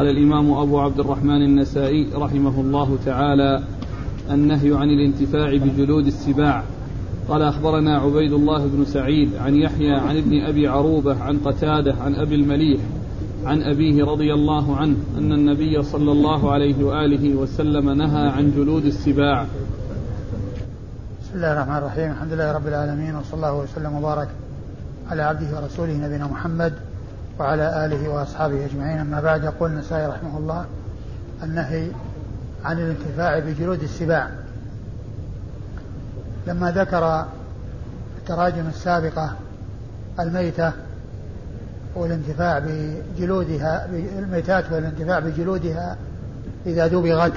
قال الإمام أبو عبد الرحمن النسائي رحمه الله تعالى النهي عن الانتفاع بجلود السباع. قال أخبرنا عبيد الله بن سعيد عن يحيى عن ابن أبي عروبة عن قتادة عن أبي المليح عن أبيه رضي الله عنه أن النبي صلى الله عليه وآله وسلم نهى عن جلود السباع. بسم الله الرحمن الرحيم. الحمد لله رب العالمين وصلى الله وسلم وبارك على عبده ورسوله نبينا محمد وعلى آله وأصحابه أجمعين. أما بعد يقول النسائي رحمه الله النهي عن الانتفاع بجلود السباع. لما ذكر التراجم السابقة الميتة والانتفاع بجلودها الميتات والانتفاع بجلودها إذا دبغت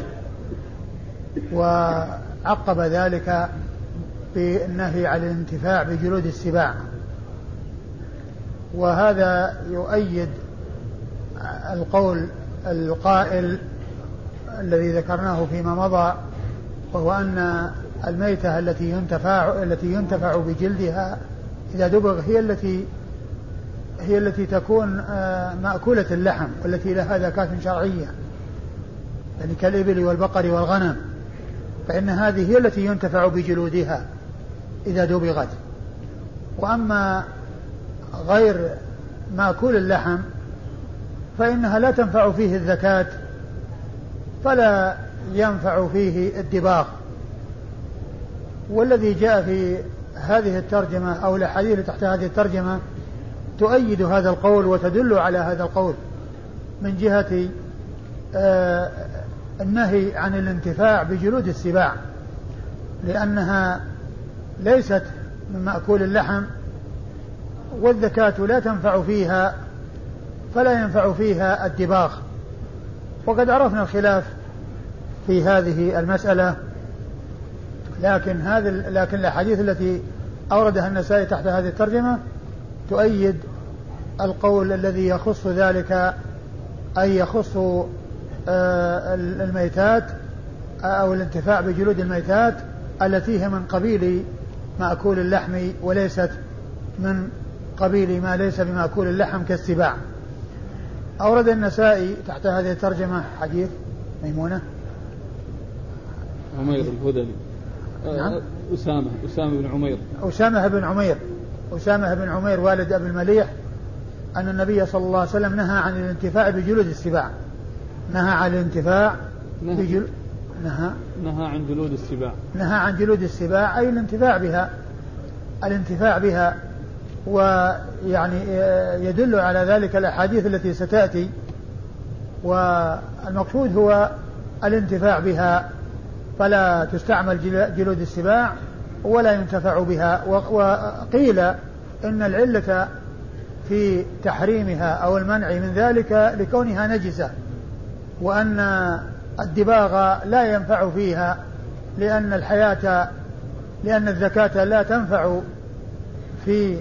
وعقب ذلك بالنهي عن الانتفاع بجلود السباع. وهذا يؤيد القول القائل الذي ذكرناه فيما مضى وهو أن الميتة التي ينتفع التي ينتفع بجلدها إذا دبغ هي التي هي التي تكون آه، مأكولة اللحم والتي لها ذكاة شرعية يعني كالإبل والبقر والغنم فإن هذه هي التي ينتفع بجلودها إذا دبغت. وأما غير مأكول اللحم فإنها لا تنفع فيه الزكاة فلا ينفع فيه الدباغ. والذي جاء في هذه الترجمة أو الأحاديث تحت هذه الترجمة تؤيد هذا القول وتدل على هذا القول من جهة آه، النهي عن الانتفاع بجلود السباع لأنها ليست من مأكول اللحم. والزكاة لا تنفع فيها فلا ينفع فيها الدباغ. وقد عرفنا الخلاف في هذه المسألة لكن هذه لكن الأحاديث التي أوردها النسائي تحت هذه الترجمة تؤيد القول الذي يخص ذلك أي يخص آه، الميتات أو الانتفاع بجلود الميتات التي هي من قبيل مأكول اللحم وليست من قبيل ما ليس بمأكول اللحم كالسباع. أورد النسائي تحت هذه الترجمة حديث ميمونة. عمير الهذلي نعم. أسامة أسامة بن عمير. أسامة بن عمير. أسامة بن عمير والد أبي المليح أن النبي صلى الله عليه وسلم نهى عن الانتفاع بجلود السباع. نهى عن الانتفاع نهى. بجل... نهى. نهى عن جلود السباع. نهى عن جلود السباع أي الانتفاع بها. الانتفاع بها ويعني يدل على ذلك الأحاديث التي ستأتي. والمقصود هو الانتفاع بها. فلا تستعمل جلود السباع ولا ينتفع بها. وقيل إن العلة في تحريمها أو المنع من ذلك لكونها نجسة وأن الدباغ لا ينفع فيها لأن الحياة لأن الزكاة لا تنفع في آه،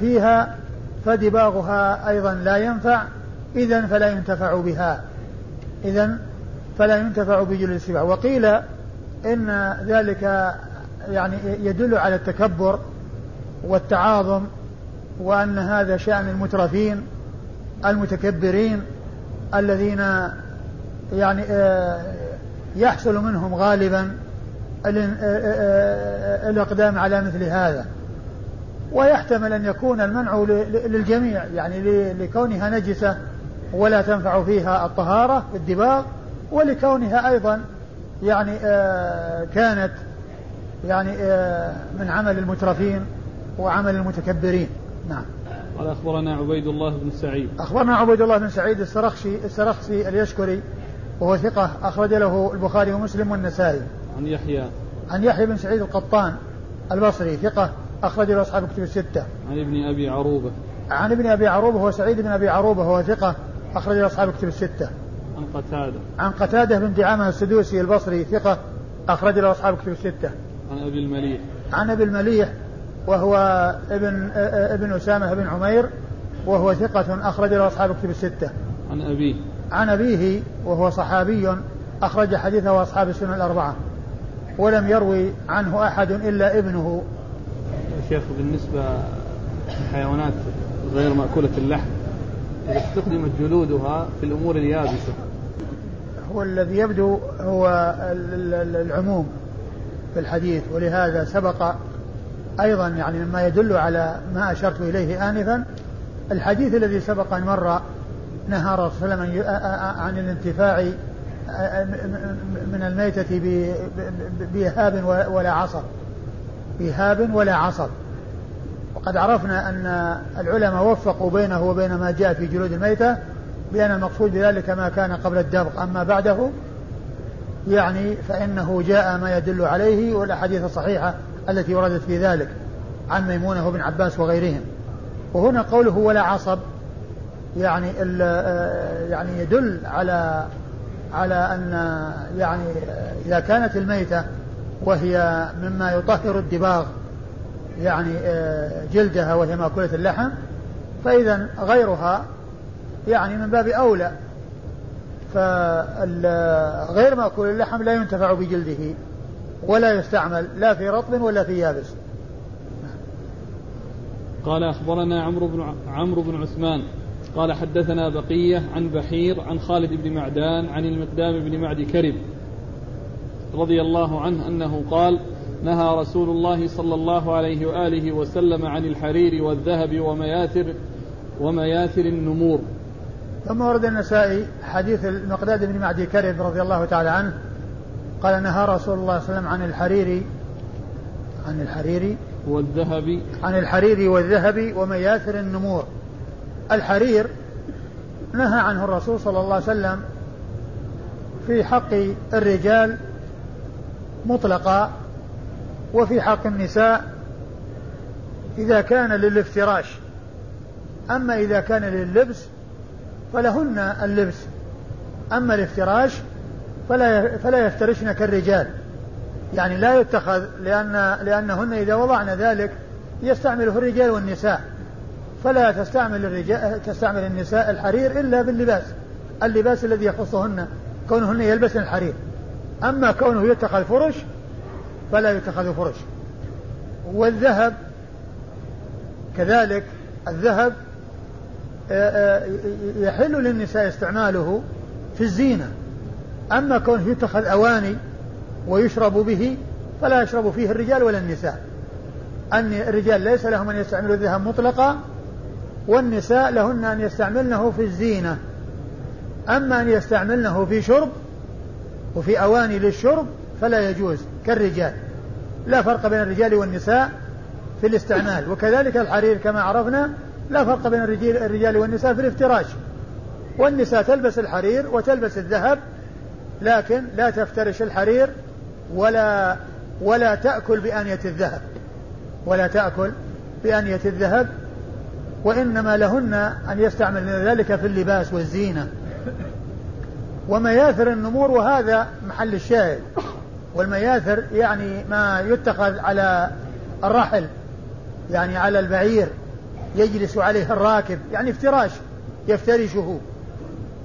فيها فدباغها أيضا لا ينفع إذا فلا ينتفع بها. إذا فلا ينتفع بجلد السباع وقيل إن ذلك يعني يدل على التكبر والتعاظم وأن هذا شأن المترفين المتكبرين الذين يعني آه، يحصل منهم غالبا آه، الإقدام على مثل هذا. ويحتمل أن يكون المنع للجميع يعني لكونها نجسة ولا تنفع فيها الطهارة الدباغ ولكونها أيضا يعني آه كانت يعني آه من عمل المترفين وعمل المتكبرين. نعم. قال أخبرنا عبيد الله بن سعيد. أخبرنا عبيد الله بن سعيد السرخشي السرخسي اليشكري وهو ثقة أخرج له البخاري ومسلم والنسائي. عن يحيى. عن يحيى بن سعيد القطان البصري ثقة أخرج له أصحاب كتب الستة. عن ابن أبي عروبة. عن ابن أبي عروبة هو سعيد بن أبي عروبة هو ثقة أخرج له أصحاب كتب الستة. عن قتادة. عن قتادة بن دعامة السدوسي البصري ثقة أخرج له أصحاب كتب الستة. عن أبي المليح. عن أبي المليح وهو ابن ابن أسامة بن عمير وهو ثقة أخرج له أصحاب كتب الستة. عن أبيه. عن أبيه وهو صحابي أخرج حديثه أصحاب السنة الأربعة ولم يروي عنه أحد إلا ابنه شيخ بالنسبة للحيوانات غير مأكولة اللحم إذا استخدمت جلودها في الأمور اليابسة. هو الذي يبدو هو العموم في الحديث ولهذا سبق أيضا يعني مما يدل على ما أشرت إليه آنفا. الحديث الذي سبق أن مر نهى الرسول صلى الله عن الانتفاع من الميتة بإهاب ولا عصب بإهاب ولا عصب وقد عرفنا أن العلماء وفقوا بينه وبين ما جاء في جلود الميتة بأن المقصود بذلك ما كان قبل الدبغ أما بعده يعني فإنه جاء ما يدل عليه والأحاديث الصحيحة التي وردت في ذلك عن ميمونة وابن عباس وغيرهم. وهنا قوله ولا عصب يعني يعني يدل على على أن يعني إذا كانت الميتة وهي مما يطهر الدباغ يعني جلدها وهي مأكولة اللحم فإذا غيرها يعني من باب أولى. فغير مأكول اللحم لا ينتفع بجلده ولا يستعمل لا في رطب ولا في يابس. قال أخبرنا عمرو بن عمرو بن عثمان قال حدثنا بقية عن بحير عن خالد بن معدان عن المقدام بن معد كرب رضي الله عنه أنه قال نهى رسول الله صلى الله عليه وآله وسلم عن الحرير والذهب ومياثر ومياثر النمور. ثم ورد النسائي حديث المقداد بن معدي كرب رضي الله تعالى عنه قال نهى رسول الله صلى الله عليه وسلم عن الحرير عن الحرير والذهب. عن الحرير والذهب ومياثر النمور. الحرير نهى عنه الرسول صلى الله عليه وسلم في حق الرجال مطلقا وفي حق النساء إذا كان للافتراش. أما إذا كان لللبس فلهن اللبس. أما الافتراش فلا فلا يفترشن كالرجال. يعني لا يتخذ لأن لأنهن إذا وضعن ذلك يستعمله الرجال والنساء. فلا تستعمل الرجال تستعمل النساء الحرير إلا باللباس. اللباس الذي يخصهن كونهن يلبسن الحرير. أما كونه يتخذ فرش فلا يتخذ فرش. والذهب كذلك الذهب آه، آه، يحل للنساء استعماله في الزينة. أما كونه يتخذ أواني ويشرب به فلا يشرب فيه الرجال ولا النساء. أن الرجال ليس لهم أن يستعملوا الذهب مطلقا والنساء لهن أن يستعملنه في الزينة. أما أن يستعملنه في شرب وفي أواني للشرب فلا يجوز كالرجال. لا فرق بين الرجال والنساء في الاستعمال. وكذلك الحرير كما عرفنا لا فرق بين الرجال والنساء في الافتراش. والنساء تلبس الحرير وتلبس الذهب لكن لا تفترش الحرير ولا ولا تأكل بآنية الذهب. ولا تأكل بآنية الذهب وإنما لهن أن يستعملن ذلك في اللباس والزينة. ومياثر النمور وهذا محل الشاهد. والمياثر يعني ما يتخذ على الرحل يعني على البعير يجلس عليه الراكب يعني افتراش يفترشه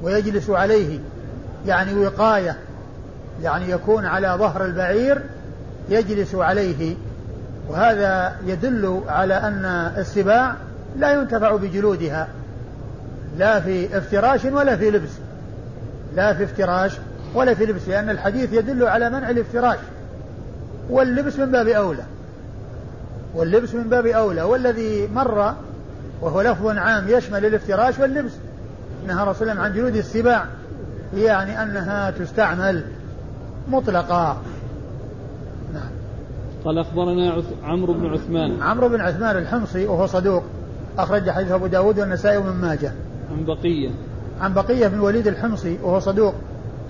ويجلس عليه يعني وقاية يعني يكون على ظهر البعير يجلس عليه. وهذا يدل على أن السباع لا ينتفع بجلودها لا في افتراش ولا في لبس لا في افتراش. ولا في لبس لأن الحديث يدل على منع الافتراش. واللبس من باب أولى. واللبس من باب أولى. والذي مر وهو لفظ عام يشمل الافتراش واللبس. نهى رسول الله عن جلود السباع يعني أنها تستعمل مطلقا نعم. قال أخبرنا عمرو بن عثمان. عمرو بن عثمان الحمصي وهو صدوق. أخرج حديث أبو داود والنسائي ومن ماجه. عن بقية. عن بقية بن وليد الحمصي وهو صدوق.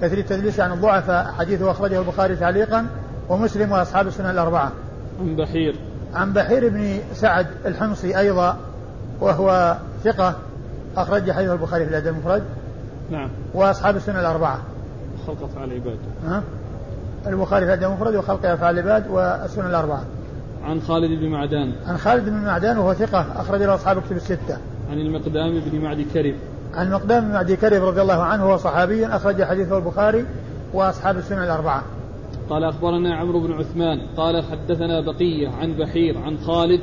كثير التدليس عن الضعفاء حديثه أخرجه البخاري تعليقا ومسلم وأصحاب السنة الأربعة. عن بحير. عن بحير بن سعد الحمصي أيضا وهو ثقة أخرج حديث البخاري في الأدب المفرد. نعم. وأصحاب السنة الأربعة. خلق أفعال العباد. ها؟ البخاري في الأدب المفرد وخلق أفعال العباد والسنة الأربعة. عن خالد بن معدان. عن خالد بن معدان وهو ثقة أخرج له أصحاب كتب الستة. عن المقدام بن معدي كرب. عن المقدام بن معدي كرب رضي الله عنه هو صحابي أخرج حديثه البخاري وأصحاب السنة الأربعة. قال أخبرنا عمرو بن عثمان قال حدثنا بقية عن بحير عن خالد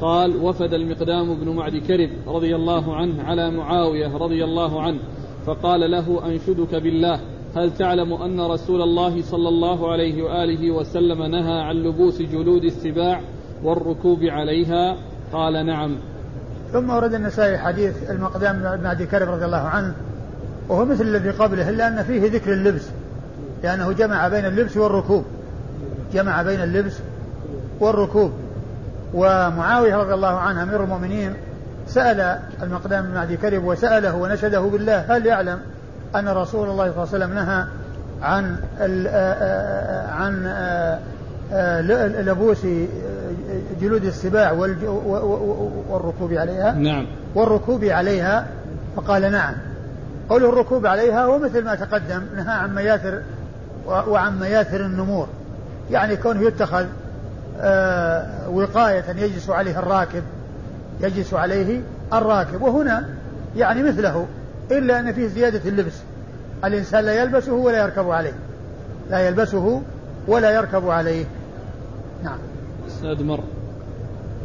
قال وفد المقدام بن معد كرب رضي الله عنه على معاوية رضي الله عنه فقال له أنشدك بالله هل تعلم أن رسول الله صلى الله عليه وآله وسلم نهى عن لبوس جلود السباع والركوب عليها؟ قال نعم. ثم ورد النسائي حديث المقدام بن معد كرب رضي الله عنه وهو مثل الذي قبله إلا أن فيه ذكر اللبس لأنه جمع بين اللبس والركوب جمع بين اللبس والركوب. ومعاوية رضي الله عنه أمير المؤمنين سأل المقدام بن معدي كرب وسأله ونشده بالله هل يعلم أن رسول الله صلى الله عليه وسلم نهى عن عن لبوس جلود السباع والركوب عليها. نعم. والركوب عليها. فقال نعم. قوله الركوب عليها هو مثل ما تقدم نهى عن مياثر وعن مياثر النمور. يعني كونه يتخذ آه، وقاية يجلس عليه الراكب يجلس عليه الراكب. وهنا يعني مثله إلا أن فيه زيادة اللبس. الإنسان لا يلبسه ولا يركب عليه. لا يلبسه ولا يركب عليه. نعم. إسناد مر.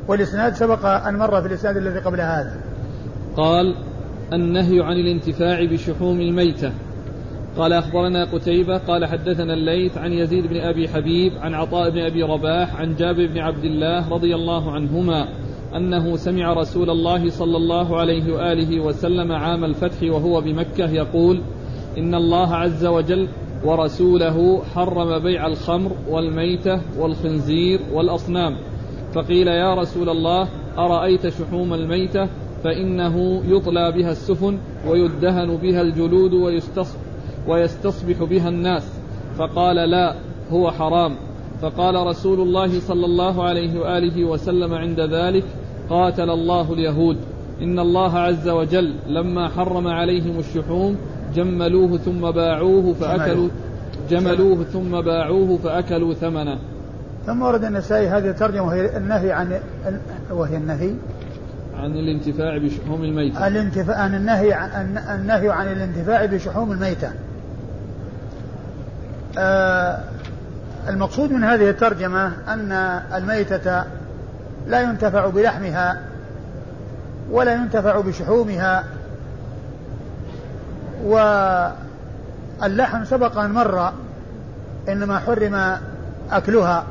والإسناد سبق أن مر في الإسناد الذي قبل هذا. قال النهي عن الانتفاع بشحوم الميتة. قال أخبرنا قتيبة قال حدثنا الليث عن يزيد بن أبي حبيب عن عطاء بن أبي رباح عن جابر بن عبد الله رضي الله عنهما أنه سمع رسول الله صلى الله عليه وآله وسلم عام الفتح وهو بمكة يقول إن الله عز وجل ورسوله حرم بيع الخمر والميتة والخنزير والأصنام. فقيل يا رسول الله أرأيت شحوم الميتة؟ فإنه يطلى بها السفن ويدهن بها الجلود ويستص ويستصبح بها الناس. فقال لا هو حرام. فقال رسول الله صلى الله عليه وآله وسلم عند ذلك قاتل الله اليهود. إن الله عز وجل لما حرم عليهم الشحوم جملوه ثم باعوه فأكلوا جملوه. ثم باعوه فأكلوا ثمنه. ثم ورد النسائي هذه الترجمة وهي النهي عن وهي النهي؟ عن الانتفاع بشحوم الميتة. الانتفاع عن النهي عن النهي عن الانتفاع بشحوم الميتة. آه المقصود من هذه الترجمة أن الميتة لا ينتفع بلحمها ولا ينتفع بشحومها. واللحم سبق أن مر إنما حرم أكلها.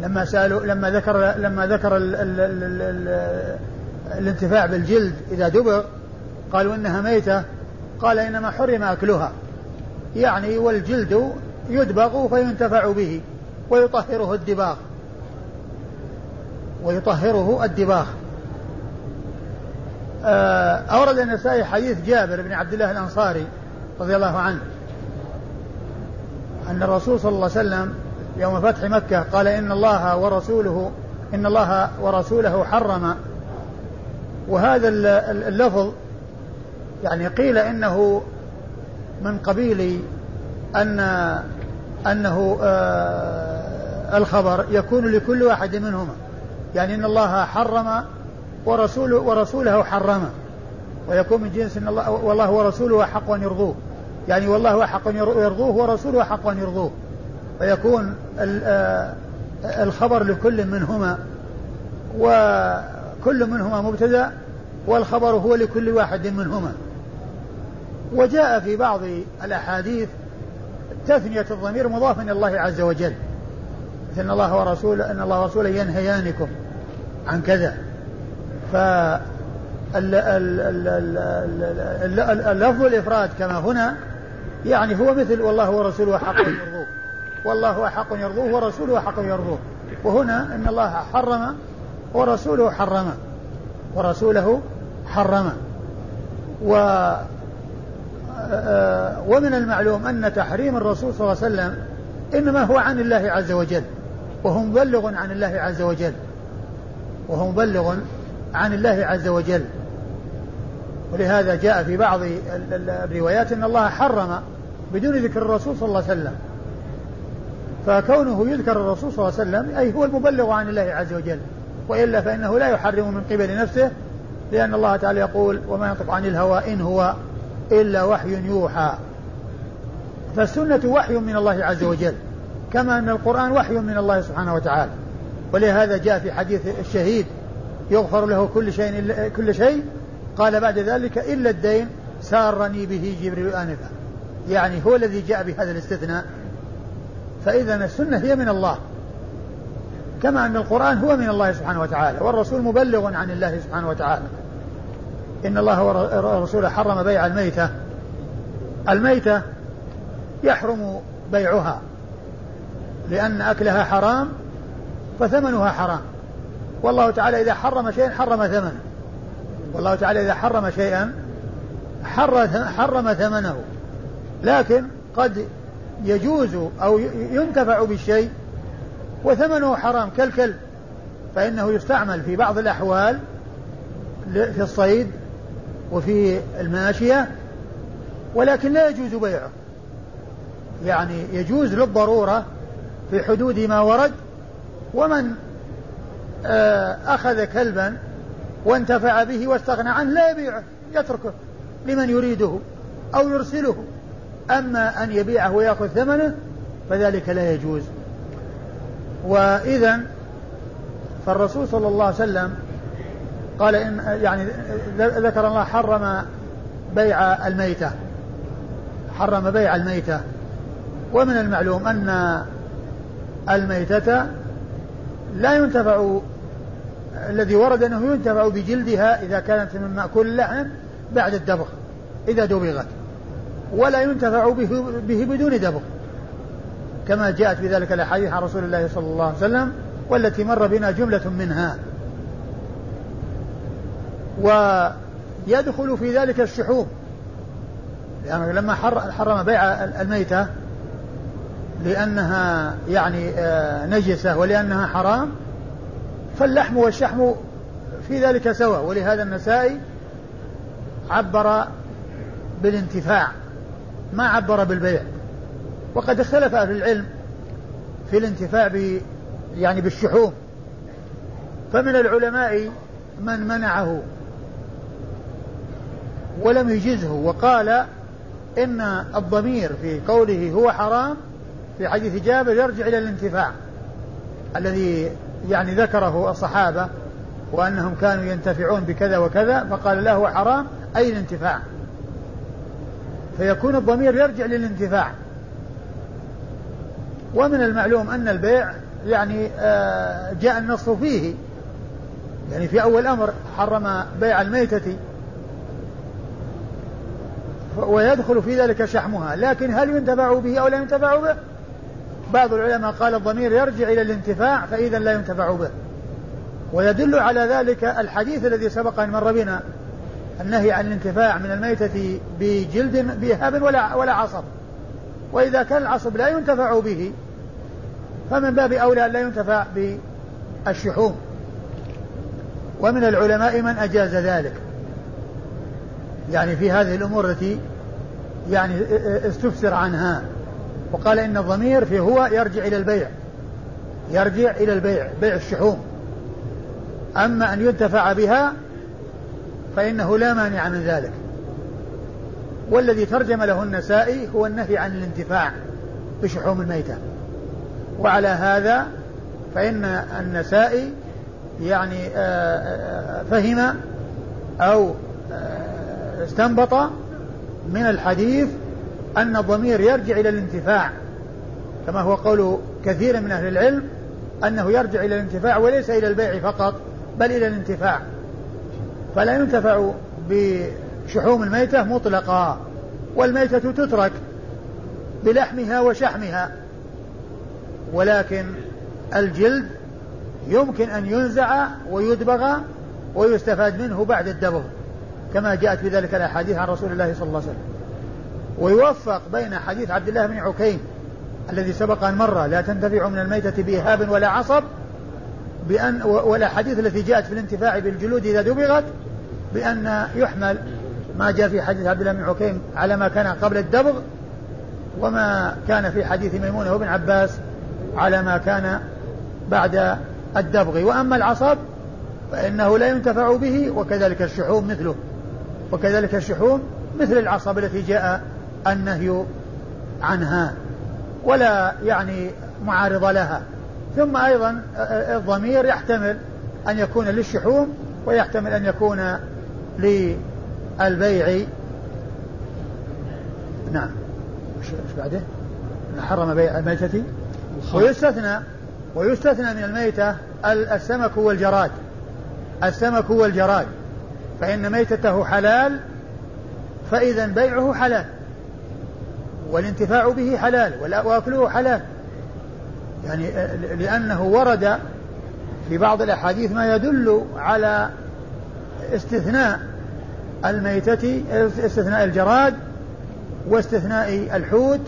لما سألوا لما ذكر لما ذكر ال ال ال ال الانتفاع بالجلد إذا دبغ قالوا إنها ميتة. قال إنما حرم أكلها. يعني والجلد يدبغ فينتفع به ويطهره الدباغ. ويطهره الدباغ. أورد النسائي حديث جابر بن عبد الله الأنصاري رضي الله عنه أن الرسول صلى الله عليه وسلم يوم فتح مكة قال إن الله ورسوله إن الله ورسوله حرم. وهذا اللفظ يعني قيل إنه من قبيل أن أنه آه، الخبر يكون لكل واحد منهما يعني إن الله حرم ورسوله ورسوله حرمه. ويكون من جنس إن الله والله ورسوله احق أن يرضوه. يعني والله احق أن يرضوه ورسوله احق أن يرضوه. فيكون الخبر لكل منهما. وكل منهما مبتدأ والخبر هو لكل واحد منهما. وجاء في بعض الأحاديث تثنية الضمير مضاف إلى الله عز وجل. إن الله ورسوله إن الله ورسوله ينهيانكم عن كذا. ف اللفظ الإفراد كما هنا يعني هو مثل والله ورسوله حق يرضوه. والله أحق يرضوه ورسوله أحق يرضوه. وهنا إن الله حرم ورسوله حرم. ورسوله حرم. و آه، ومن المعلوم أن تحريم الرسول صلى الله عليه وسلم إنما هو عن الله عز وجل. وهو مبلغ عن الله عز وجل. وهو مبلغ عن الله عز وجل. ولهذا جاء في بعض الروايات أن الله حرم بدون ذكر الرسول صلى الله عليه وسلم. فكونه يذكر الرسول صلى الله عليه وسلم أي هو المبلغ عن الله عز وجل. وإلا فإنه لا يحرم من قبل نفسه لأن الله تعالى يقول وما ينطق عن الهوى إن هو إلا وحي يوحى. فالسنة وحي من الله عز وجل كما أن القرآن وحي من الله سبحانه وتعالى. ولهذا جاء في حديث الشهيد يغفر له كل شيء كل شيء. قال بعد ذلك إلا الدين سارني به جبريل آنفا. يعني هو الذي جاء بهذا الاستثناء. فإذا السنة هي من الله. كما أن القرآن هو من الله سبحانه وتعالى. والرسول مبلغ عن الله سبحانه وتعالى. إن الله ورسوله حرم بيع الميتة. الميتة يحرم بيعها. لأن أكلها حرام فثمنها حرام. والله تعالى إذا حرم شيئا حرم ثمنه. والله تعالى إذا حرم شيئا حرم ثمنه. لكن قد يجوز أو ينتفع بالشيء وثمنه حرام كالكلب. فإنه يستعمل في بعض الأحوال في الصيد وفي الماشية ولكن لا يجوز بيعه. يعني يجوز للضرورة في حدود ما ورد ومن أخذ كلبا وانتفع به واستغنى عنه لا يبيعه يتركه لمن يريده أو يرسله. أما أن يبيعه ويأخذ ثمنه فذلك لا يجوز. وإذا فالرسول صلى الله عليه وسلم قال إن يعني ذكر الله حرم بيع الميتة حرم بيع الميتة. ومن المعلوم أن الميتة لا ينتفع الذي ورد أنه ينتفع بجلدها إذا كانت من مأكول اللحم بعد الدبغ إذا دبغت ولا ينتفع به, به بدون دبغ كما جاءت بذلك الأحاديث عن رسول الله صلى الله عليه وسلم والتي مر بنا جملة منها. ويدخل في ذلك الشحوم يعني لما حرم بيع الميتة لأنها يعني آه، نجسة ولأنها حرام فاللحم والشحم في ذلك سواء. ولهذا النسائي عبر بالانتفاع ما عبر بالبيع. وقد اختلف أهل العلم في الانتفاع ب يعني بالشحوم. فمن العلماء من منعه ولم يجزه وقال إن الضمير في قوله هو حرام في حديث جابر يرجع إلى الانتفاع الذي يعني ذكره الصحابة وأنهم كانوا ينتفعون بكذا وكذا فقال له هو حرام أي الانتفاع؟ فيكون الضمير يرجع للانتفاع. ومن المعلوم أن البيع يعني آه، جاء النص فيه. يعني في أول أمر حرم بيع الميتة ويدخل في ذلك شحمها لكن هل ينتفع به أو لا ينتفع به؟ بعض العلماء قال الضمير يرجع إلى الانتفاع فإذا لا ينتفع به. ويدل على ذلك الحديث الذي سبق أن مر بنا النهي عن الانتفاع من الميتة بجلد بإهاب ولا ولا عصب. وإذا كان العصب لا ينتفع به فمن باب أولى لا ينتفع بالشحوم. ومن العلماء من أجاز ذلك. يعني في هذه الأمور التي يعني استفسر عنها. وقال إن الضمير في هو يرجع إلى البيع. يرجع إلى البيع بيع الشحوم. أما أن ينتفع بها فإنه لا مانع من ذلك. والذي ترجم له النسائي هو النهي عن الانتفاع بشحوم الميتة. وعلى هذا فإن النسائي يعني آه، آه، فهم أو آه، استنبط من الحديث أن الضمير يرجع إلى الانتفاع كما هو قول كثير من أهل العلم أنه يرجع إلى الانتفاع وليس إلى البيع فقط بل إلى الانتفاع. فلا ينتفع بشحوم الميتة مطلقا والميتة تترك بلحمها وشحمها. ولكن الجلد يمكن أن ينزع ويدبغ ويستفاد منه بعد الدبغ كما جاءت في ذلك الأحاديث عن رسول الله صلى الله عليه وسلم. ويوفق بين حديث عبد الله بن عكيم الذي سبق أن مر لا تنتفع من الميتة بإهاب ولا عصب بأن والأحاديث التي جاءت في الانتفاع بالجلود إذا دبغت بأن يحمل ما جاء في حديث عبد الله بن عكيم على ما كان قبل الدبغ وما كان في حديث ميمونة وابن عباس على ما كان بعد الدبغ. وأما العصب فإنه لا ينتفع به وكذلك الشحوم مثله وكذلك الشحوم مثل العصب التي جاء النهي عنها ولا يعني معارض لها. ثم أيضا الضمير يحتمل أن يكون للشحوم ويحتمل أن يكون للبيع. نعم. إيش بعده؟ حرم بيع الميتة. ويستثنى ويستثنى من الميتة السمك والجراد. السمك والجراد. فإن ميتته حلال فإذا بيعه حلال. والانتفاع به حلال وأكله حلال. يعني لأنه ورد في بعض الأحاديث ما يدل على استثناء الميتة استثناء الجراد واستثناء الحوت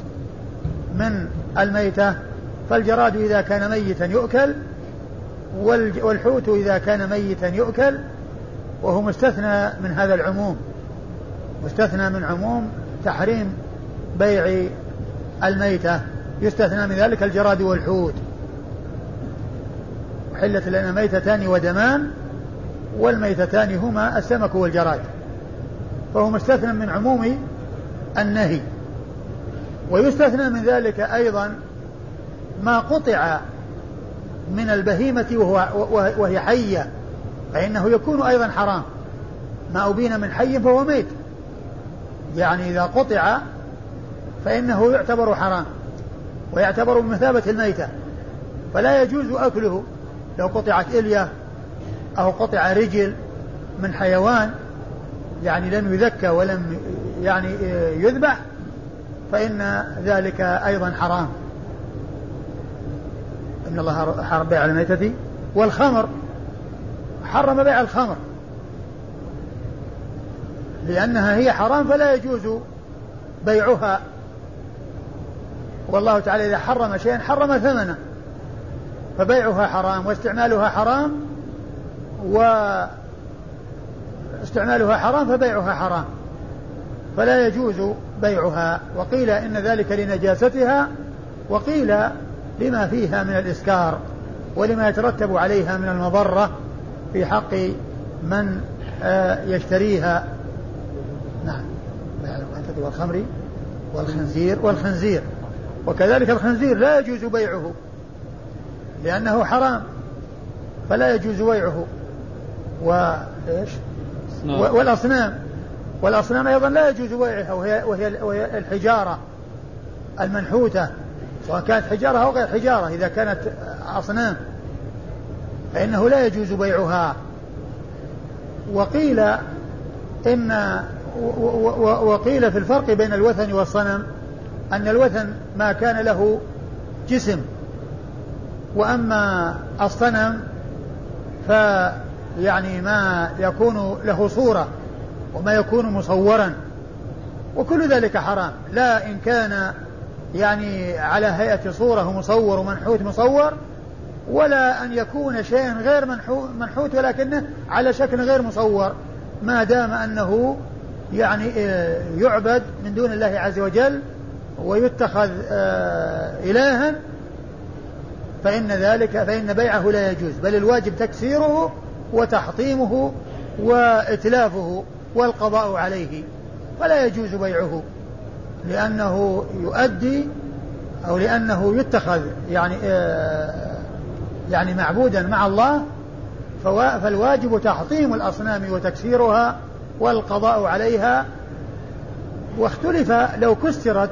من الميتة. فالجراد إذا كان ميتا يؤكل والحوت إذا كان ميتا يؤكل وهو مستثنى من هذا العموم. مستثنى من عموم تحريم بيع الميتة يستثنى من ذلك الجراد والحوت. حلت لنا ميتتان ودمان والميتتان هما السمك والجراد. فهو مستثنى من عموم النهي. ويستثنى من ذلك أيضا ما قطع من البهيمة وهو وهي حية فإنه يكون أيضا حرام. ما أبين من حي فهو ميت. يعني إذا قطع فإنه يعتبر حرام ويعتبر بمثابة الميتة. فلا يجوز أكله لو قطعت إلية أو قطع رجل من حيوان يعني لم يذكى ولم يعني يذبح فإن ذلك أيضا حرام. إن الله حرم بيع الميتة والخمر حرم بيع الخمر. لأنها هي حرام فلا يجوز بيعها. والله تعالى إذا حرم شيئا حرم ثمنه. فبيعها حرام واستعمالها حرام و استعمالها حرام فبيعها حرام. فلا يجوز بيعها. وقيل إن ذلك لنجاستها وقيل لما فيها من الإسكار ولما يترتب عليها من المضرة في حق من آه، يشتريها. نعم. والخمر والخنزير والخنزير. وكذلك الخنزير لا يجوز بيعه لأنه حرام فلا يجوز بيعه. وإيش والأصنام. والأصنام أيضا لا يجوز بيعها وهي, وهي, وهي الحجارة المنحوتة سواء كانت حجارة أو غير حجارة إذا كانت أصنام. فإنه لا يجوز بيعها. وقيل إن وقيل في الفرق بين الوثن والصنم أن الوثن ما كان له جسم وأما الصنم فيعني ما يكون له صورة وما يكون مصورا وكل ذلك حرام. لا إن كان يعني على هيئة صورة مصور ومنحوت مصور ولا أن يكون شيء غير منحوت ولكنه على شكل غير مصور ما دام أنه يعني آه، يعبد من دون الله عز وجل ويتخذ آه، إلها فإن ذلك فإن بيعه لا يجوز. بل الواجب تكسيره وتحطيمه وإتلافه والقضاء عليه فلا يجوز بيعه لأنه يؤدي أو لأنه يتخذ يعني آه، يعني معبودا مع الله فالواجب تحطيم الأصنام وتكسيرها والقضاء عليها. واختلف لو كسرت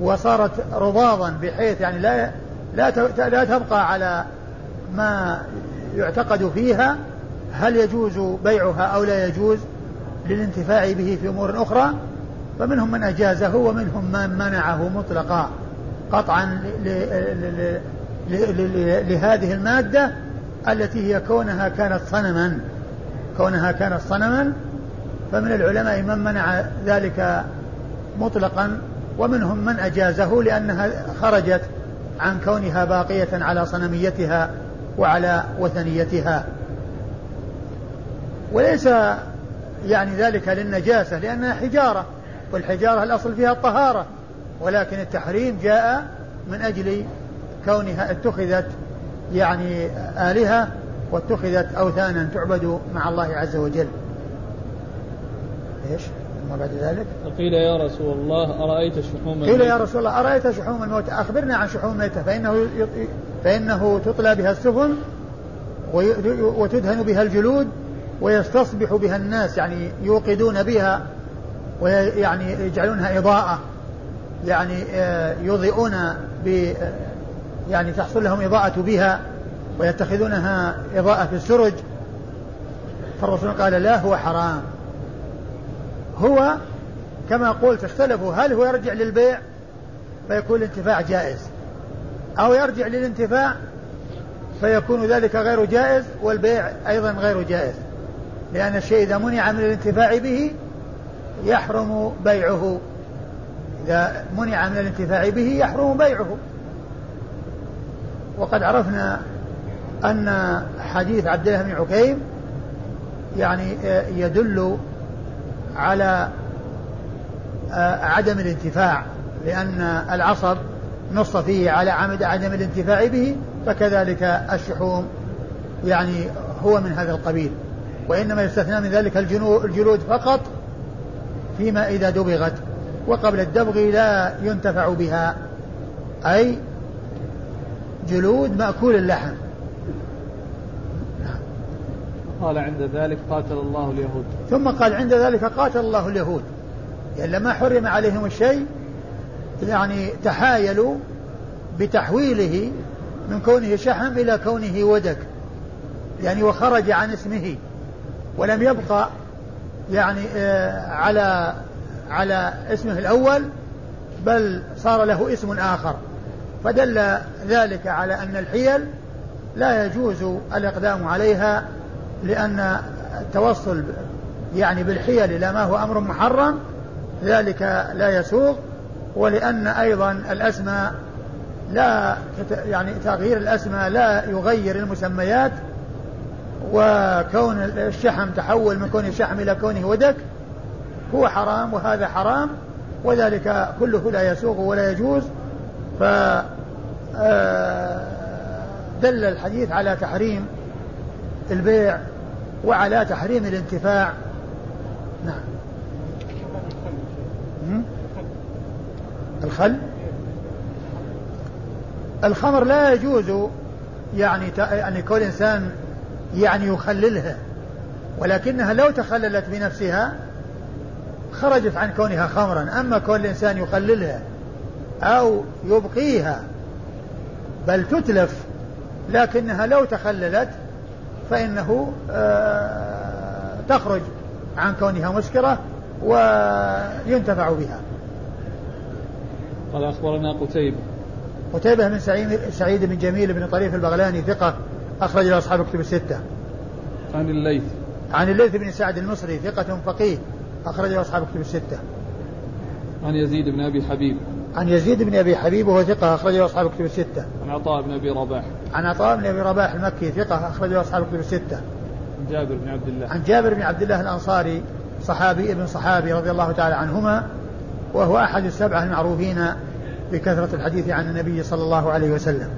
وصارت رضاضا بحيث يعني لا لا لا تبقى على ما يعتقد فيها هل يجوز بيعها أو لا يجوز للانتفاع به في أمور أخرى فمنهم من أجازه ومنهم من منعه مطلقا. قطعا لهذه المادة التي هي كونها كانت صنما. كونها كانت صنما فمن العلماء من منع ذلك مطلقا. ومنهم من أجازه لأنها خرجت عن كونها باقية على صنميتها وعلى وثنيتها. وليس يعني ذلك للنجاسة لأنها حجارة والحجارة الأصل فيها الطهارة. ولكن التحريم جاء من أجل كونها اتخذت يعني آلهة واتخذت أوثانا تعبد مع الله عز وجل. إيش؟ ثم بعد ذلك؟ قيل يا رسول الله أرأيت شحوم قيل يا رسول الله أرأيت شحوم الموت؟ أخبرنا عن شحوم الميتة فإنه فإنه تطلى بها السفن وتدهن بها الجلود ويستصبح بها الناس يعني يوقدون بها ويعني يجعلونها إضاءة يعني آه، يضيئون ب يعني تحصل لهم إضاءة بها ويتخذونها إضاءة في السرج. فالرسول قال لا هو حرام. هو كما قلت اختلفوا هل هو يرجع للبيع؟ فيكون الانتفاع جائز. أو يرجع للانتفاع فيكون ذلك غير جائز والبيع أيضا غير جائز. لأن الشيء إذا منع من الانتفاع به يحرم بيعه. إذا منع من الانتفاع به يحرم بيعه. وقد عرفنا أن حديث عبد الله بن عكيم يعني يدل على عدم الانتفاع لأن العصب نص فيه على عمد عدم الانتفاع به فكذلك الشحوم يعني هو من هذا القبيل. وإنما يستثنى من ذلك الجلود فقط فيما إذا دبغت. وقبل الدبغ لا ينتفع بها أي جلود مأكول اللحم. قال عند ذلك قاتل الله اليهود. ثم قال عند ذلك قاتل الله اليهود. يعني لما حرم عليهم الشيء يعني تحايلوا بتحويله من كونه شحم إلى كونه ودك. يعني وخرج عن اسمه. ولم يبقى يعني آه، على على اسمه الأول بل صار له اسم آخر. فدل ذلك على أن الحيل لا يجوز الإقدام عليها لأن التوصل يعني بالحيل إلى ما هو أمر محرم ذلك لا يسوق ولأن أيضا الأسماء لا يعني تغيير الأسماء لا يغير المسميات وكون الشحم تحول من كونه شحم إلى كونه ودك هو حرام وهذا حرام وذلك كله لا يسوغ ولا يجوز. ف آه، دل الحديث على تحريم البيع وعلى تحريم الانتفاع. نعم. الخل؟ الخمر لا يجوز يعني يعني كل إنسان يعني يخللها ولكنها لو تخللت بنفسها خرجت عن كونها خمرا. أما كون الإنسان يخللها أو يبقيها بل تتلف لكنها لو تخللت فإنه آه، تخرج عن كونها مسكرة وينتفع بها قال أخبرنا قتيبة قتيبة بن سعيد, سعيد بن جميل بن طريف البغلاني ثقة أخرج له أصحاب كتب الستة عن الليث عن الليث بن سعد المصري ثقة فقيه أخرجه أصحاب كتب الستة. عن يزيد بن أبي حبيب. عن يزيد بن أبي حبيب وهو ثقة أخرجه أصحاب كتب الستة. عن عطاء بن أبي رباح. عن عطاء بن أبي رباح المكي ثقة أخرجه أصحاب كتب الستة. عن جابر بن عبد الله. عن جابر بن عبد الله الأنصاري صحابي ابن صحابي رضي الله تعالى عنهما وهو أحد السبعة المعروفين بكثرة الحديث عن النبي صلى الله عليه وسلم.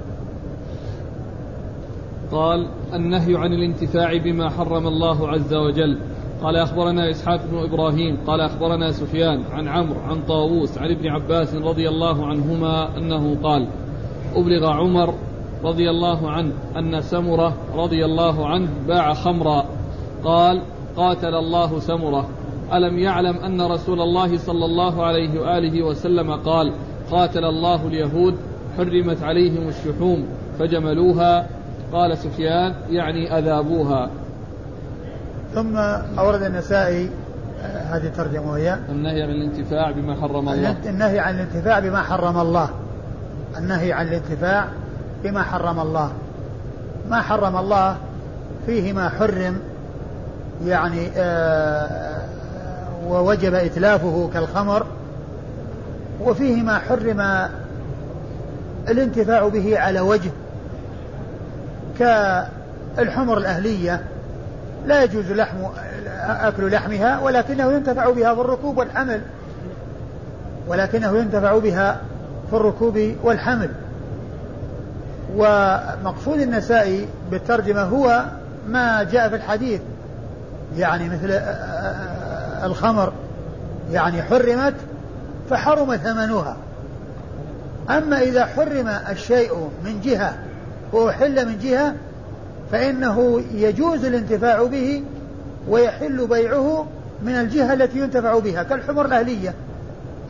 قال النهي عن الانتفاع بما حرم الله عز وجل قال أخبرنا إسحاق بن إبراهيم قال أخبرنا سفيان عن عمرو عن طاووس عن ابن عباس رضي الله عنهما أنه قال أبلغ عمر رضي الله عنه أن سمرة رضي الله عنه باع خمرا. قال قاتل الله سمرة. ألم يعلم أن رسول الله صلى الله عليه وآله وسلم قال قاتل الله اليهود حرمت عليهم الشحوم فجملوها. قال سفيان يعني أذابوها. ثم أورد النسائي آه، هذه الترجمة وهي النهي عن الانتفاع بما حرم الله. النهي عن الانتفاع بما حرم الله. النهي عن الانتفاع بما حرم الله. ما حرم الله فيه ما حرم يعني آه ووجب إتلافه كالخمر وفيه ما حرم الانتفاع به على وجه كالحمر الأهلية. لا يجوز لحم أكل لحمها ولكنه ينتفع بها في الركوب والحمل ولكنه ينتفع بها في الركوب والحمل. ومقصود النسائي بالترجمة هو ما جاء في الحديث يعني مثل الخمر يعني حرمت فحرم ثمنها. أما إذا حرم الشيء من جهة وأحل من جهة فإنه يجوز الانتفاع به ويحل بيعه من الجهة التي ينتفع بها كالحمر الأهلية.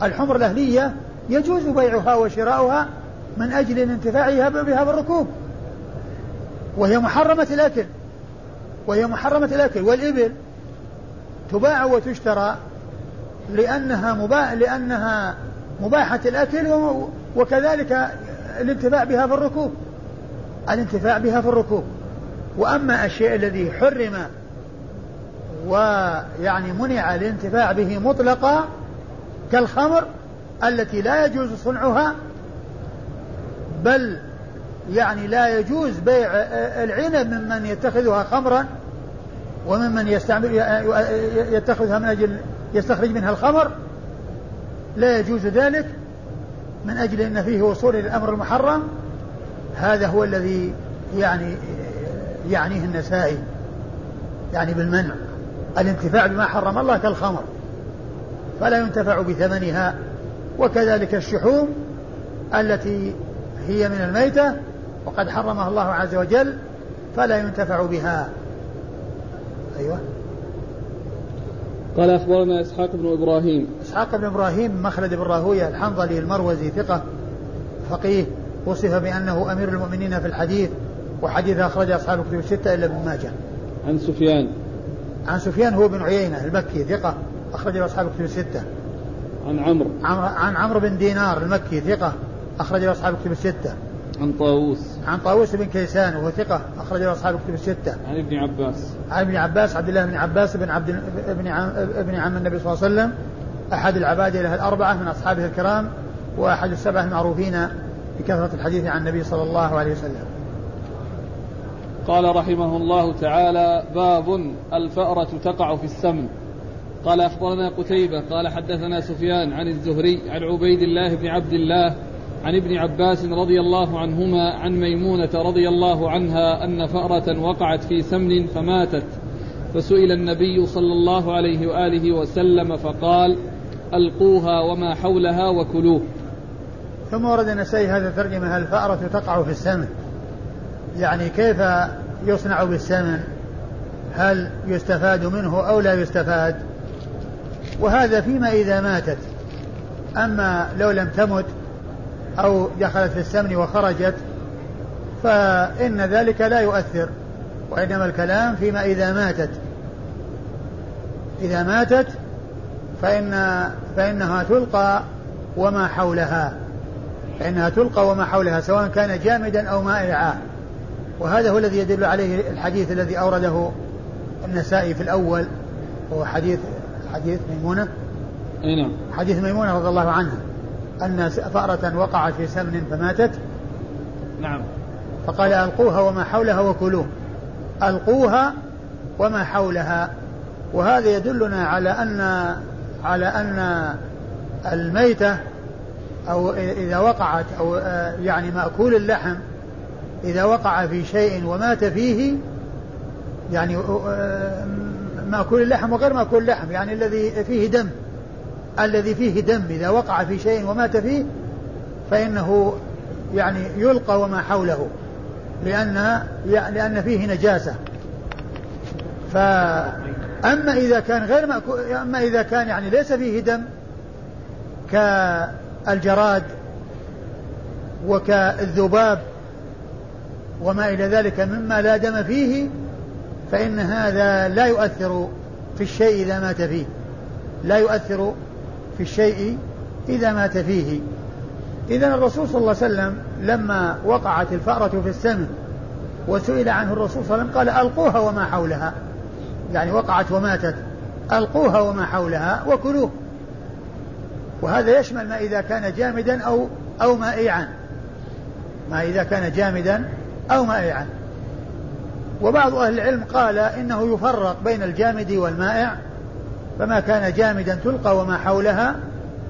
الحمر الأهلية يجوز بيعها وشراؤها من أجل الانتفاع بها بالركوب. وهي محرمة الأكل. وهي محرمة الأكل. والإبل تباع وتشترى لأنها مباح لأنها مباحة الأكل وكذلك الانتفاع بها في الركوب. الانتفاع بها في الركوب. وأما الشيء الذي حرم ويعني منع الانتفاع به مطلقا كالخمر التي لا يجوز صنعها بل يعني لا يجوز بيع العنب ممن يتخذها خمرا وممن يستعمل يتخذها من أجل يستخرج منها الخمر. لا يجوز ذلك من أجل أن فيه وصول إلى الأمر المحرم. هذا هو الذي يعني يعنيه النسائي يعني بالمنع. الانتفاع بما حرم الله كالخمر. فلا ينتفع بثمنها وكذلك الشحوم التي هي من الميتة وقد حرمها الله عز وجل فلا ينتفع بها. أيوة. قال أخبرنا إسحاق بن إبراهيم. إسحاق بن إبراهيم مخلد بن راهوية الحنظلي المروزي ثقة فقيه وصف بأنه أمير المؤمنين في الحديث وحديث أخرج أصحاب الكتب الستة إلا ابن ماجه. عن سفيان. عن سفيان هو بن عيينة المكي ثقة أخرج أصحاب الكتب الستة. عن عمرو. عن عمرو بن دينار المكي ثقة أخرج أصحاب الكتب الستة. عن طاووس. عن طاووس بن كيسان وهو ثقة أخرج أصحاب الكتب الستة. عن ابن عباس. عن ابن عباس عبد الله بن عباس بن عبد ابن عم ابن عم النبي صلى الله عليه وسلم. أحد العباد له الأربعة من أصحابه الكرام وأحد السبعة المعروفين بكثرة الحديث عن النبي صلى الله عليه وسلم. قال رحمه الله تعالى باب الفأرة تقع في السمن. قال أخبرنا قتيبة قال حدثنا سفيان عن الزهري عن عبيد الله بن عبد الله عن ابن عباس رضي الله عنهما عن ميمونة رضي الله عنها أن فأرة وقعت في سمن فماتت فسئل النبي صلى الله عليه وآله وسلم فقال ألقوها وما حولها وكلوه. ثم ورد النسائي هذا الترجمة الفأرة تقع في السمن؟ يعني كيف يصنع بالسمن؟ هل يستفاد منه أو لا يستفاد؟ وهذا فيما إذا ماتت. أما لو لم تمت أو دخلت في السمن وخرجت فإن ذلك لا يؤثر وإنما الكلام فيما إذا ماتت. إذا ماتت فإن فإنها تلقى وما حولها فإنها تلقى وما حولها سواء كان جامدا أو مائعا. وهذا هو الذي يدل عليه الحديث الذي أورده النسائي في الأول هو حديث حديث ميمونة. أي نعم. حديث ميمونة رضي الله عنها. أن فأرة وقعت في سمن فماتت؟ نعم. فقال ألقوها وما حولها وكلوه. ألقوها وما حولها. وهذا يدلنا على أن على أن الميتة أو إذا وقعت أو يعني مأكول اللحم إذا وقع في شيء ومات فيه يعني مأكول اللحم وغير مأكول اللحم يعني الذي فيه دم. الذي فيه دم إذا وقع في شيء ومات فيه فإنه يعني يلقى وما حوله لأن لأن فيه نجاسة. فأما إذا كان غير مأكول أما إذا كان يعني ليس فيه دم كالجراد وكالذباب وما إلى ذلك مما لا دم فيه فإن هذا لا يؤثر في الشيء إذا مات فيه. لا يؤثر في الشيء إذا مات فيه. إذا الرسول صلى الله عليه وسلم لما وقعت الفأرة في السمن وسئل عنه الرسول صلى الله عليه وسلم قال ألقوها وما حولها. يعني وقعت وماتت. ألقوها وما حولها وكلوه. وهذا يشمل ما إذا كان جامدا أو أو مائعا. ما إذا كان جامدا أو مائعا. وبعض أهل العلم قال إنه يفرق بين الجامد والمائع فما كان جامدا تلقى وما حولها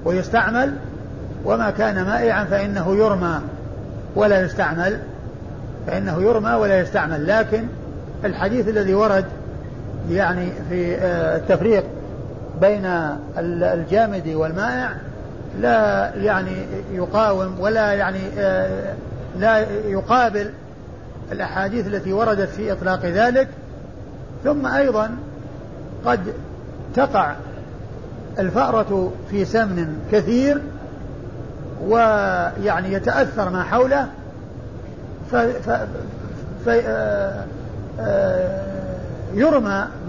ويستعمل وما كان مائعا فإنه يرمى ولا يستعمل. فإنه يرمى ولا يستعمل. لكن الحديث الذي ورد يعني في آه، التفريق بين الجامد والمائع لا يعني يقاوم ولا يعني آه، لا يقابل الأحاديث التي وردت في إطلاق ذلك. ثم أيضا قد تقع الفأرة في سمن كثير ويعني يتأثر ما حوله ف, ف, ف آه، آه،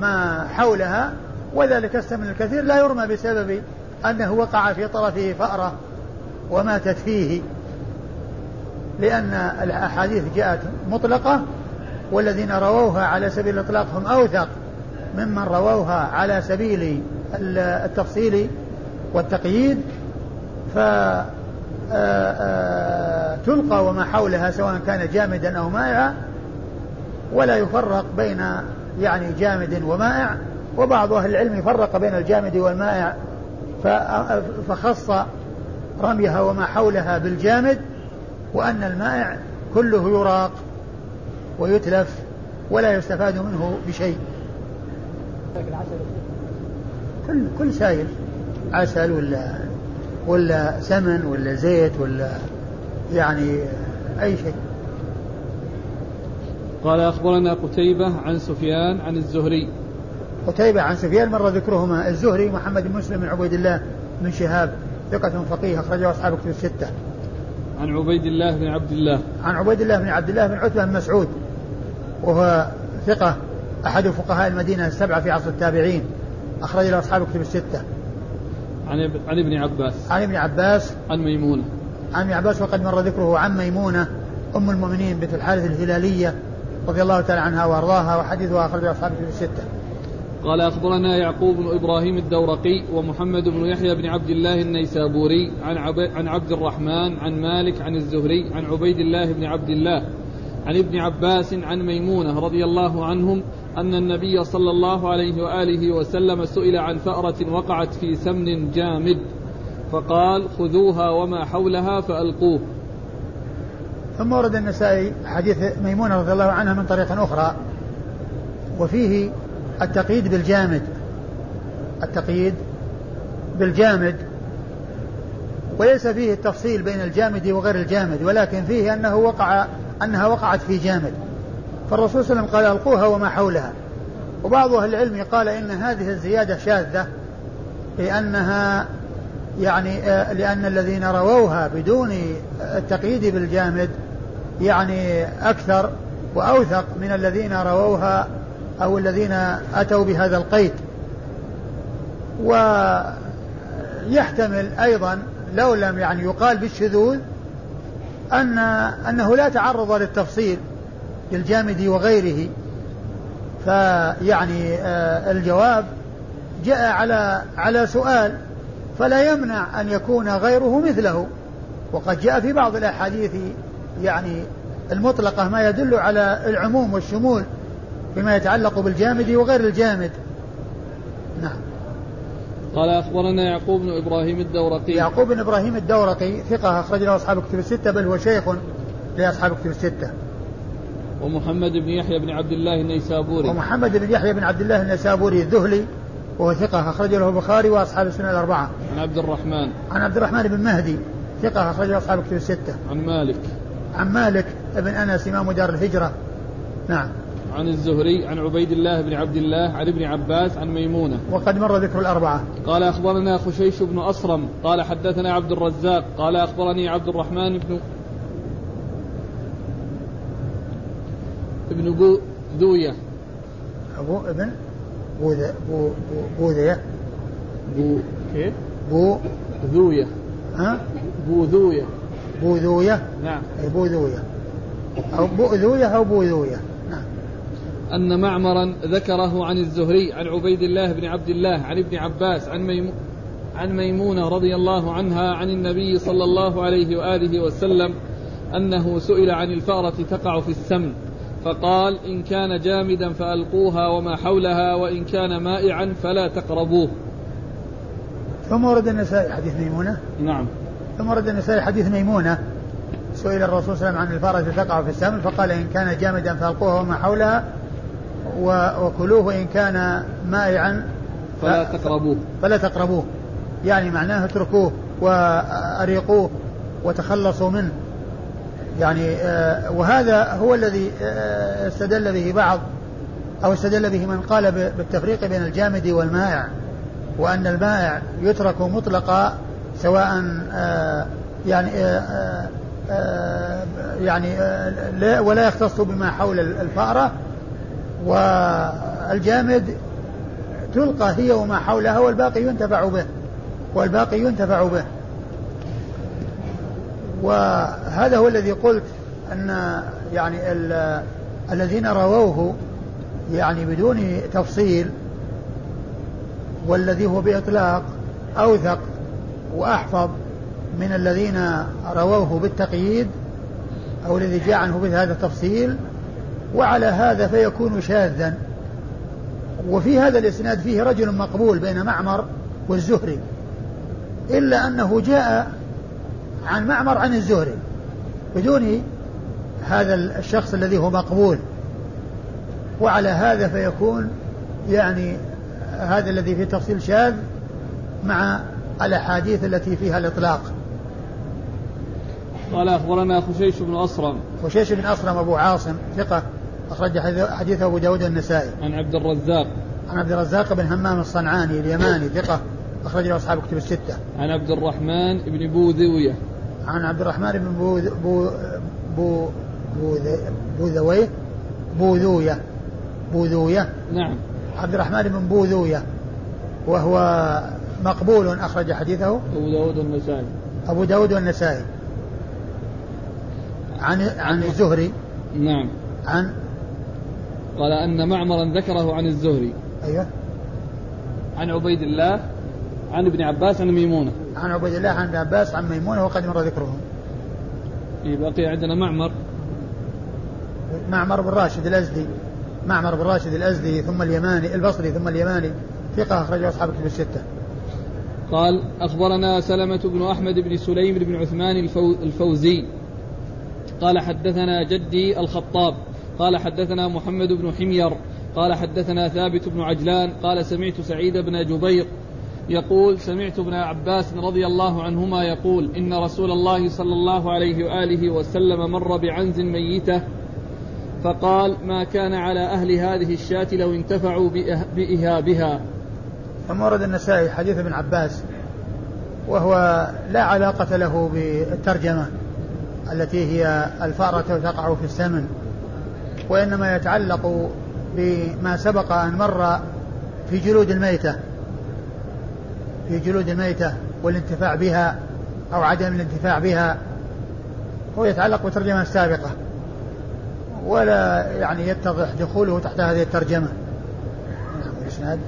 ما حولها وذلك السمن الكثير لا يرمى بسبب أنه وقع في طرفه فأرة وماتت فيه لأن الأحاديث جاءت مطلقة والذين رووها على سبيل الإطلاق هم أوثق. ممن رووها على سبيل التفصيل والتقييد ف آه، آه، تلقى وما حولها سواء كان جامدا أو مائعا ولا يفرق بين يعني جامد ومائع وبعض أهل العلم يفرق بين الجامد والمائع فخص رميها وما حولها بالجامد وأن المائع كله يراق ويتلف ولا يستفاد منه بشيء. كل كل سائل عسل ولا ولا سمن ولا زيت ولا يعني أي شيء قال أخبرنا قتيبة عن سفيان عن الزهري قتيبة عن سفيان مر ذكرهما الزهري محمد بن مسلم بن عبيد الله بن شهاب ثقة فقيه أخرجه أصحاب كتب الستة. عن عبيد الله بن عبد الله. عن عبيد الله بن عبد الله بن عتبة بن مسعود وهو ثقة أحد فقهاء المدينة السبعة في عصر التابعين أخرج له أصحاب كتب الستة. عن عن ابن عباس. عن ابن عباس. عن ميمونة. عن ابن عباس وقد مر ذكره عن ميمونة أم المؤمنين بنت الحارث الهلالية رضي الله تعالى عنها وأرضاها وحديثها أخرجه أصحاب كتب الستة. قال أخبرنا يعقوب بن إبراهيم الدورقي ومحمد بن يحيى بن عبد الله النيسابوري عن, عب... عن عبد الرحمن عن مالك عن الزهري عن عبيد الله بن عبد الله عن ابن عباس عن ميمونة رضي الله عنهم أن النبي صلى الله عليه وآله وسلم سئل عن فأرة وقعت في سمن جامد فقال خذوها وما حولها فألقوه. ثم ورد النسائي حديث ميمونة رضي الله عنها من طريق أخرى وفيه التقييد بالجامد التقييد بالجامد وليس فيه التفصيل بين الجامد وغير الجامد ولكن فيه أنه وقع أنها وقعت في جامد. فالرسول صلى الله عليه وسلم قال ألقوها وما حولها. وبعض أهل العلم قال إن هذه الزيادة شاذة لأنها يعني آه، لأن الذين رووها بدون التقييد بالجامد يعني أكثر وأوثق من الذين رووها أو الذين أتوا بهذا القيد. ويحتمل أيضا لو لم يعني يقال بالشذوذ أن أنه لا تعرض للتفصيل للجامد وغيره. فيعني آه، الجواب جاء على على سؤال فلا يمنع أن يكون غيره مثله. وقد جاء في بعض الأحاديث يعني المطلقة ما يدل على العموم والشمول فيما يتعلق بالجامد وغير الجامد. قال أخبرنا يعقوب بن إبراهيم الدورقي يعقوب بن إبراهيم الدورقي ثقة أخرج له أصحاب كتب الستة بل هو شيخ لأصحاب كتب الستة ومحمد بن يحيى بن عبد الله النيسابوري ومحمد بن يحيى بن عبد الله النيسابوري الذهلي وهو ثقة أخرج له البخاري وأصحاب السنة الأربعة. عن عبد الرحمن. عن عبد الرحمن بن مهدي ثقة أخرج له أصحاب كتب الستة. عن مالك. عن مالك بن أنس إمام دار الهجرة. نعم. عن الزهري عن عبيد الله بن عبد الله عن ابن عباس عن ميمونة. وقد مر ذكر الأربعة. قال أخبرنا خشيش بن أصرم قال حدثنا عبد الرزاق قال أخبرني عبد الرحمن بن ابن بو ذوية أبو ابن بوذا بو بوذية. بو كيف؟ بو ذوية ها؟ بوذوية بوذوية نعم. بوذوية أو بؤذوية أو بوذوية أن معمرا ذكره عن الزهري عن عبيد الله بن عبد الله عن ابن عباس عن ميمون عن ميمونة رضي الله عنها عن النبي صلى الله عليه وآله وسلم أنه سئل عن الفأرة تقع في السمن فقال إن كان جامدا فألقوها وما حولها وإن كان مائعا فلا تقربوه. ثم ورد النسائي حديث ميمونة؟ نعم. ثم ورد النسائي حديث ميمونة سئل الرسول صلى الله عليه وسلم عن الفأرة تقع في السمن فقال إن كان جامدا فألقوها وما حولها وكلوه إن كان مائعا. فلا تقربوه. فلا تقربوه. يعني معناه اتركوه وأريقوه وتخلصوا منه. يعني آه، وهذا هو الذي آه، استدل به بعض أو استدل به من قال بالتفريق بين الجامد والمائع وأن المائع يترك مطلقا سواء آه، يعني يعني ولا يختص بما حول الفأرة والجامد تلقى هي وما حولها والباقي ينتفع به والباقي ينتفع به. وهذا هو الذي قلت أن يعني الذين رووه يعني بدون تفصيل والذي هو بإطلاق أوثق وأحفظ من الذين رووه بالتقييد أو الذي جاء عنه بهذا التفصيل وعلى هذا فيكون شاذا. وفي هذا الإسناد فيه رجل مقبول بين معمر والزهري إلا أنه جاء عن معمر عن الزهري بدون هذا الشخص الذي هو مقبول. وعلى هذا فيكون يعني هذا الذي فيه تفصيل شاذ مع الأحاديث التي فيها الإطلاق. قال أخبرنا خشيش بن أصرم. خشيش بن أصرم أبو عاصم ثقة. أخرج حديث أبو داود النسائي. عن عبد الرزاق. عن عبد الرزاق بن همام الصنعاني اليماني ثقة أخرج له أصحاب كتب الستة. عن عبد الرحمن بن بوذوية. عن عبد الرحمن بن بو بو بو بوذويه بوذوية. بوذوية. نعم. عبد الرحمن بن بوذوية. وهو مقبول أخرج حديثه. أبو داود والنسائي أبو داود والنسائي عن عن الزهري. نعم. عن قال أن معمرا ذكره عن الزهري. أيوه. عن عبيد الله عن ابن عباس عن ميمونة. عن عبيد الله عن ابن عباس عن ميمونة وقد مر ذكره. إيه بقي عندنا معمر. معمر بن راشد الأزدي. معمر بن راشد الأزدي ثم اليماني البصري ثم اليماني. ثقة أخرجه أصحاب الكتب الستة. قال أخبرنا سلمة بن أحمد بن سليم بن عثمان الفوزي. قال حدثنا جدي الخطاب. قال حدثنا محمد بن حمير قال حدثنا ثابت بن عجلان قال سمعت سعيد بن جبير يقول سمعت ابن عباس رضي الله عنهما يقول إن رسول الله صلى الله عليه وآله وسلم مر بعنز ميتة فقال ما كان على أهل هذه الشاة لو انتفعوا بإهابها. ثم ورد النسائي حديث ابن عباس وهو لا علاقة له بالترجمة التي هي الفأرة تقع في السمن. وإنما يتعلق بما سبق أن مر في جلود الميتة في جلود الميتة والانتفاع بها أو عدم الانتفاع بها هو يتعلق بالترجمة السابقة ولا يعني يتضح دخوله تحت هذه الترجمة. نعم الإسناد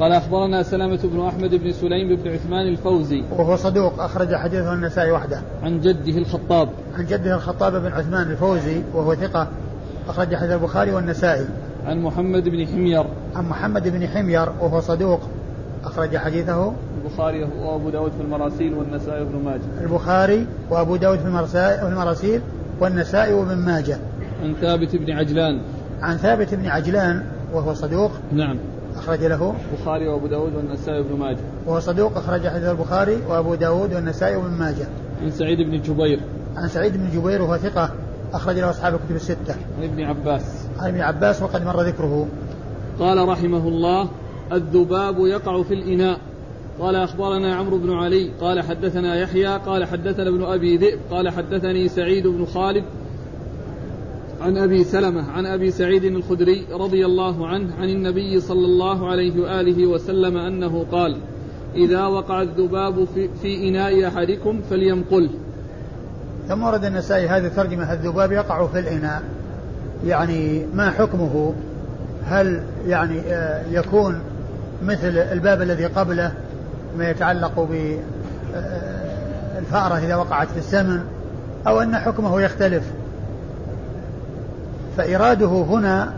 قال أخبرنا سلامة بن أحمد بن سليم بن عثمان الفوزي وهو صدوق أخرج حديثه النسائي وحده. عن جده الخطاب. عن جده الخطاب بن عثمان الفوزي وهو ثقة أخرج حديث البخاري والنسائي. عن محمد بن حمير. عن محمد بن حمير وهو صدوق أخرج حديثه. البخاري وأبو داود في المراسيل والنسائي وابن ماجه. البخاري وأبو داود في المراسيل والنسائي وابن ماجه. عن ثابت بن عجلان. عن ثابت بن عجلان وهو صدوق. نعم. أخرج له البخاري وأبو داود والنسائي وابن ماجه. وهو صدوق أخرج حديث البخاري وأبو داود والنسائي وابن ماجه. عن سعيد بن جبير. عن سعيد بن جبير وهو ثقة أخرج له أصحاب الكتب الستة. عن ابن عباس. عن ابن عباس وقد مر ذكره. قال رحمه الله الذباب يقع في الإناء. قال أخبرنا عمرو بن علي قال حدثنا يحيى قال حدثنا ابن أبي ذئب قال حدثني سعيد بن خالد عن أبي سلمة عن أبي سعيد الخدري رضي الله عنه عن النبي صلى الله عليه وآله وسلم أنه قال إذا وقع الذباب في, في إناء أحدكم فلينقله ثم ورد النسائي هذه الترجمة الذباب يقع في الإناء؟ يعني ما حكمه؟ هل يعني آه، يكون مثل الباب الذي قبله ما يتعلق بالفأرة آه، إذا وقعت في السمن أو أن حكمه يختلف؟ فإراده هنا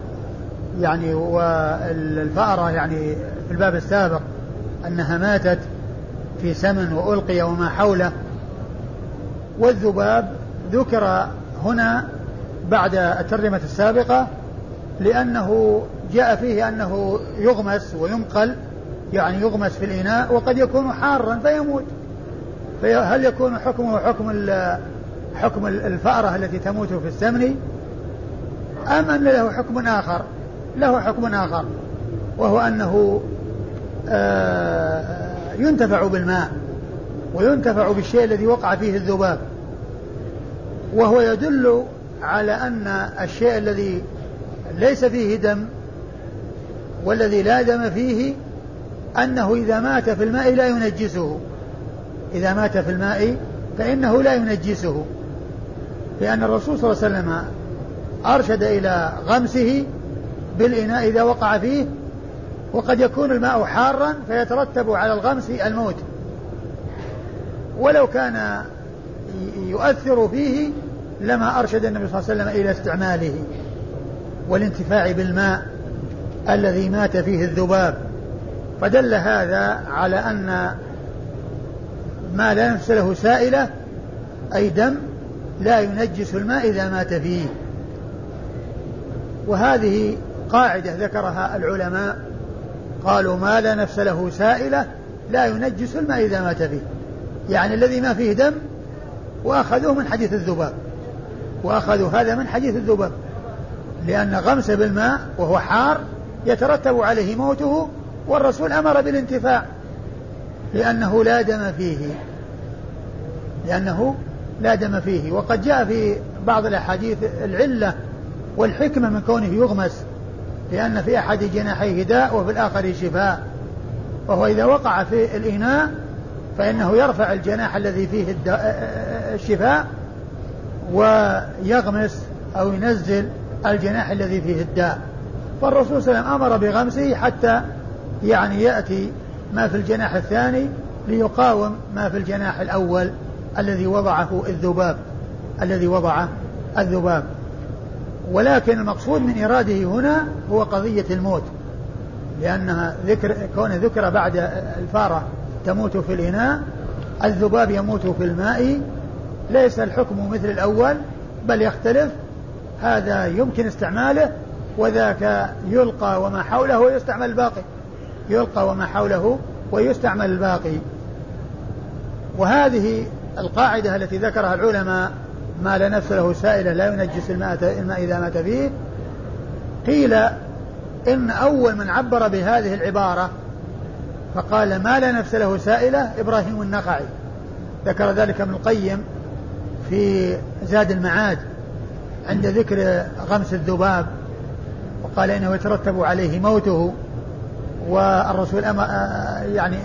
يعني والفأرة يعني في الباب السابق أنها ماتت في سمن وألقي وما حوله والذباب ذكر هنا بعد الترجمة السابقة لأنه جاء فيه أنه يغمس وينقل يعني يغمس في الإناء وقد يكون حارا فيموت. فهل يكون حكمه حكم حكم الفأرة التي تموت في السمن؟ أم أن له حكم آخر له حكم آخر وهو أنه آه، ينتفع بالماء وينتفع بالشيء الذي وقع فيه الذباب. وهو يدل على أن الشيء الذي ليس فيه دم والذي لا دم فيه أنه إذا مات في الماء لا ينجسه. إذا مات في الماء فإنه لا ينجسه. لأن الرسول صلى الله عليه وسلم أرشد إلى غمسه بالإناء إذا وقع فيه وقد يكون الماء حارا فيترتب على الغمس الموت. ولو كان يؤثر فيه لما أرشد النبي صلى الله عليه وسلم إلى استعماله والانتفاع بالماء الذي مات فيه الذباب. فدل هذا على أن ما لا نفس له سائلة أي دم لا ينجس الماء إذا مات فيه. وهذه قاعدة ذكرها العلماء قالوا ما لا نفس له سائلة لا ينجس الماء إذا مات فيه. يعني الذي ما فيه دم وأخذوه من حديث الذباب. وأخذوا هذا من حديث الذباب. لأن غمس بالماء وهو حار يترتب عليه موته والرسول أمر بالانتفاع لأنه لا دم فيه. لأنه لا دم فيه. وقد جاء في بعض الأحاديث العلة والحكمة من كونه يغمس لأن في أحد جناحيه داء وفي الآخر شفاء. وهو إذا وقع في الإناء فإنه يرفع الجناح الذي فيه الشفاء ويغمس أو ينزل الجناح الذي فيه الداء. فالرسول صلى الله عليه وسلم أمر بغمسه حتى يعني يأتي ما في الجناح الثاني ليقاوم ما في الجناح الأول الذي وضعه الذباب الذي وضعه الذباب. ولكن المقصود من إراده هنا هو قضية الموت لأنها ذكر كون ذكر بعد الفارة تموت في الإناء الذباب يموت في الماء ليس الحكم مثل الأول بل يختلف هذا يمكن استعماله وذاك يلقى وما حوله ويستعمل الباقي يلقى وما حوله ويستعمل الباقي. وهذه القاعدة التي ذكرها العلماء ما لا نفس له سائلة لا ينجس الماء, الماء إذا مات فيه. قيل إن أول من عبر بهذه العبارة فقال ما لا نفس له سائلة إبراهيم النخعي. ذكر ذلك ابن القيم في زاد المعاد عند ذكر غمس الذباب وقال إنه يترتب عليه موته والرسول أما يعني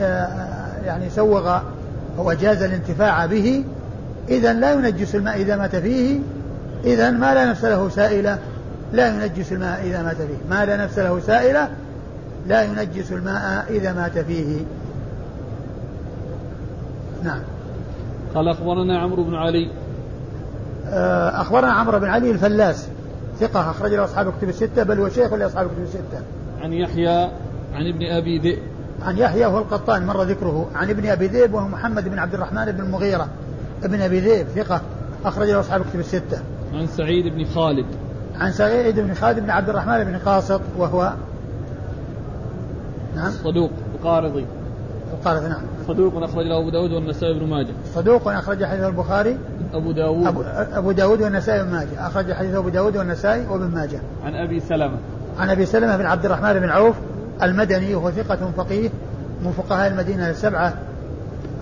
يعني سوغ هو جاز الانتفاع به. إذا لا ينجس الماء إذا مات فيه. إذا ما لا نفس له سائلة. لا ينجس الماء إذا مات فيه. ما لا نفس له سائلة. لا ينجس الماء إذا مات فيه. نعم. قال أخبرنا عمرو بن علي. آه، أخبرنا عمرو بن علي الفلاس. ثقة أخرج له أصحاب كتب الستة بل وشيخ لأصحاب كتب الستة. عن يحيى عن ابن أبي ذئب. عن يحيى وهو القطان مر ذكره. عن ابن أبي ذئب وهو محمد بن عبد الرحمن بن المغيرة. ابن أبي ذئب ثقة أخرج له أصحاب كتب الستة. عن سعيد بن خالد. عن سعيد بن خالد بن عبد الرحمن بن قاسط وهو نعم. صدوق القارضي. القارضي نعم. صدوق أخرج له أبو داود والنسائي بن ماجه. صدوق أخرج حديث البخاري. أبو داود. أبو, أبو داود والنسائي بن ماجه. أخرج حديث أبو داود والنسائي وابن ماجه. عن أبي سلمة. عن أبي سلمة بن عبد الرحمن بن عوف المدني وهو ثقة فقيه من فقهاء المدينة السبعة.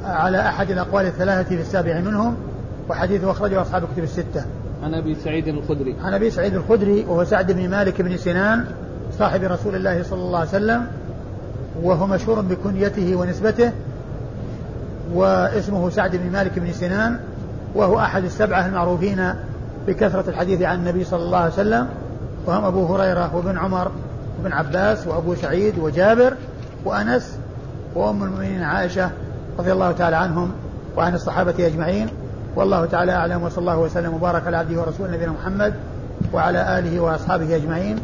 على أحد الأقوال الثلاثة في السابع منهم وحديثه أخرجه أصحاب كتب الستة. عن أبي سعيد الخدري. عن أبي سعيد الخدري وهو سعد بن مالك بن سنان صاحب رسول الله صلى الله عليه وسلم وهو مشهور بكنيته ونسبته واسمه سعد بن مالك بن سنان وهو أحد السبعة المعروفين بكثرة الحديث عن النبي صلى الله عليه وسلم. وهم أبو هريرة وابن عمر وابن عباس وأبو سعيد وجابر وأنس وأم المؤمنين عائشة رضي الله تعالى عنهم وعن الصحابة أجمعين. والله تعالى أعلم وصلى الله وسلم وبارك على عبده ورسوله نبينا محمد وعلى آله وأصحابه أجمعين.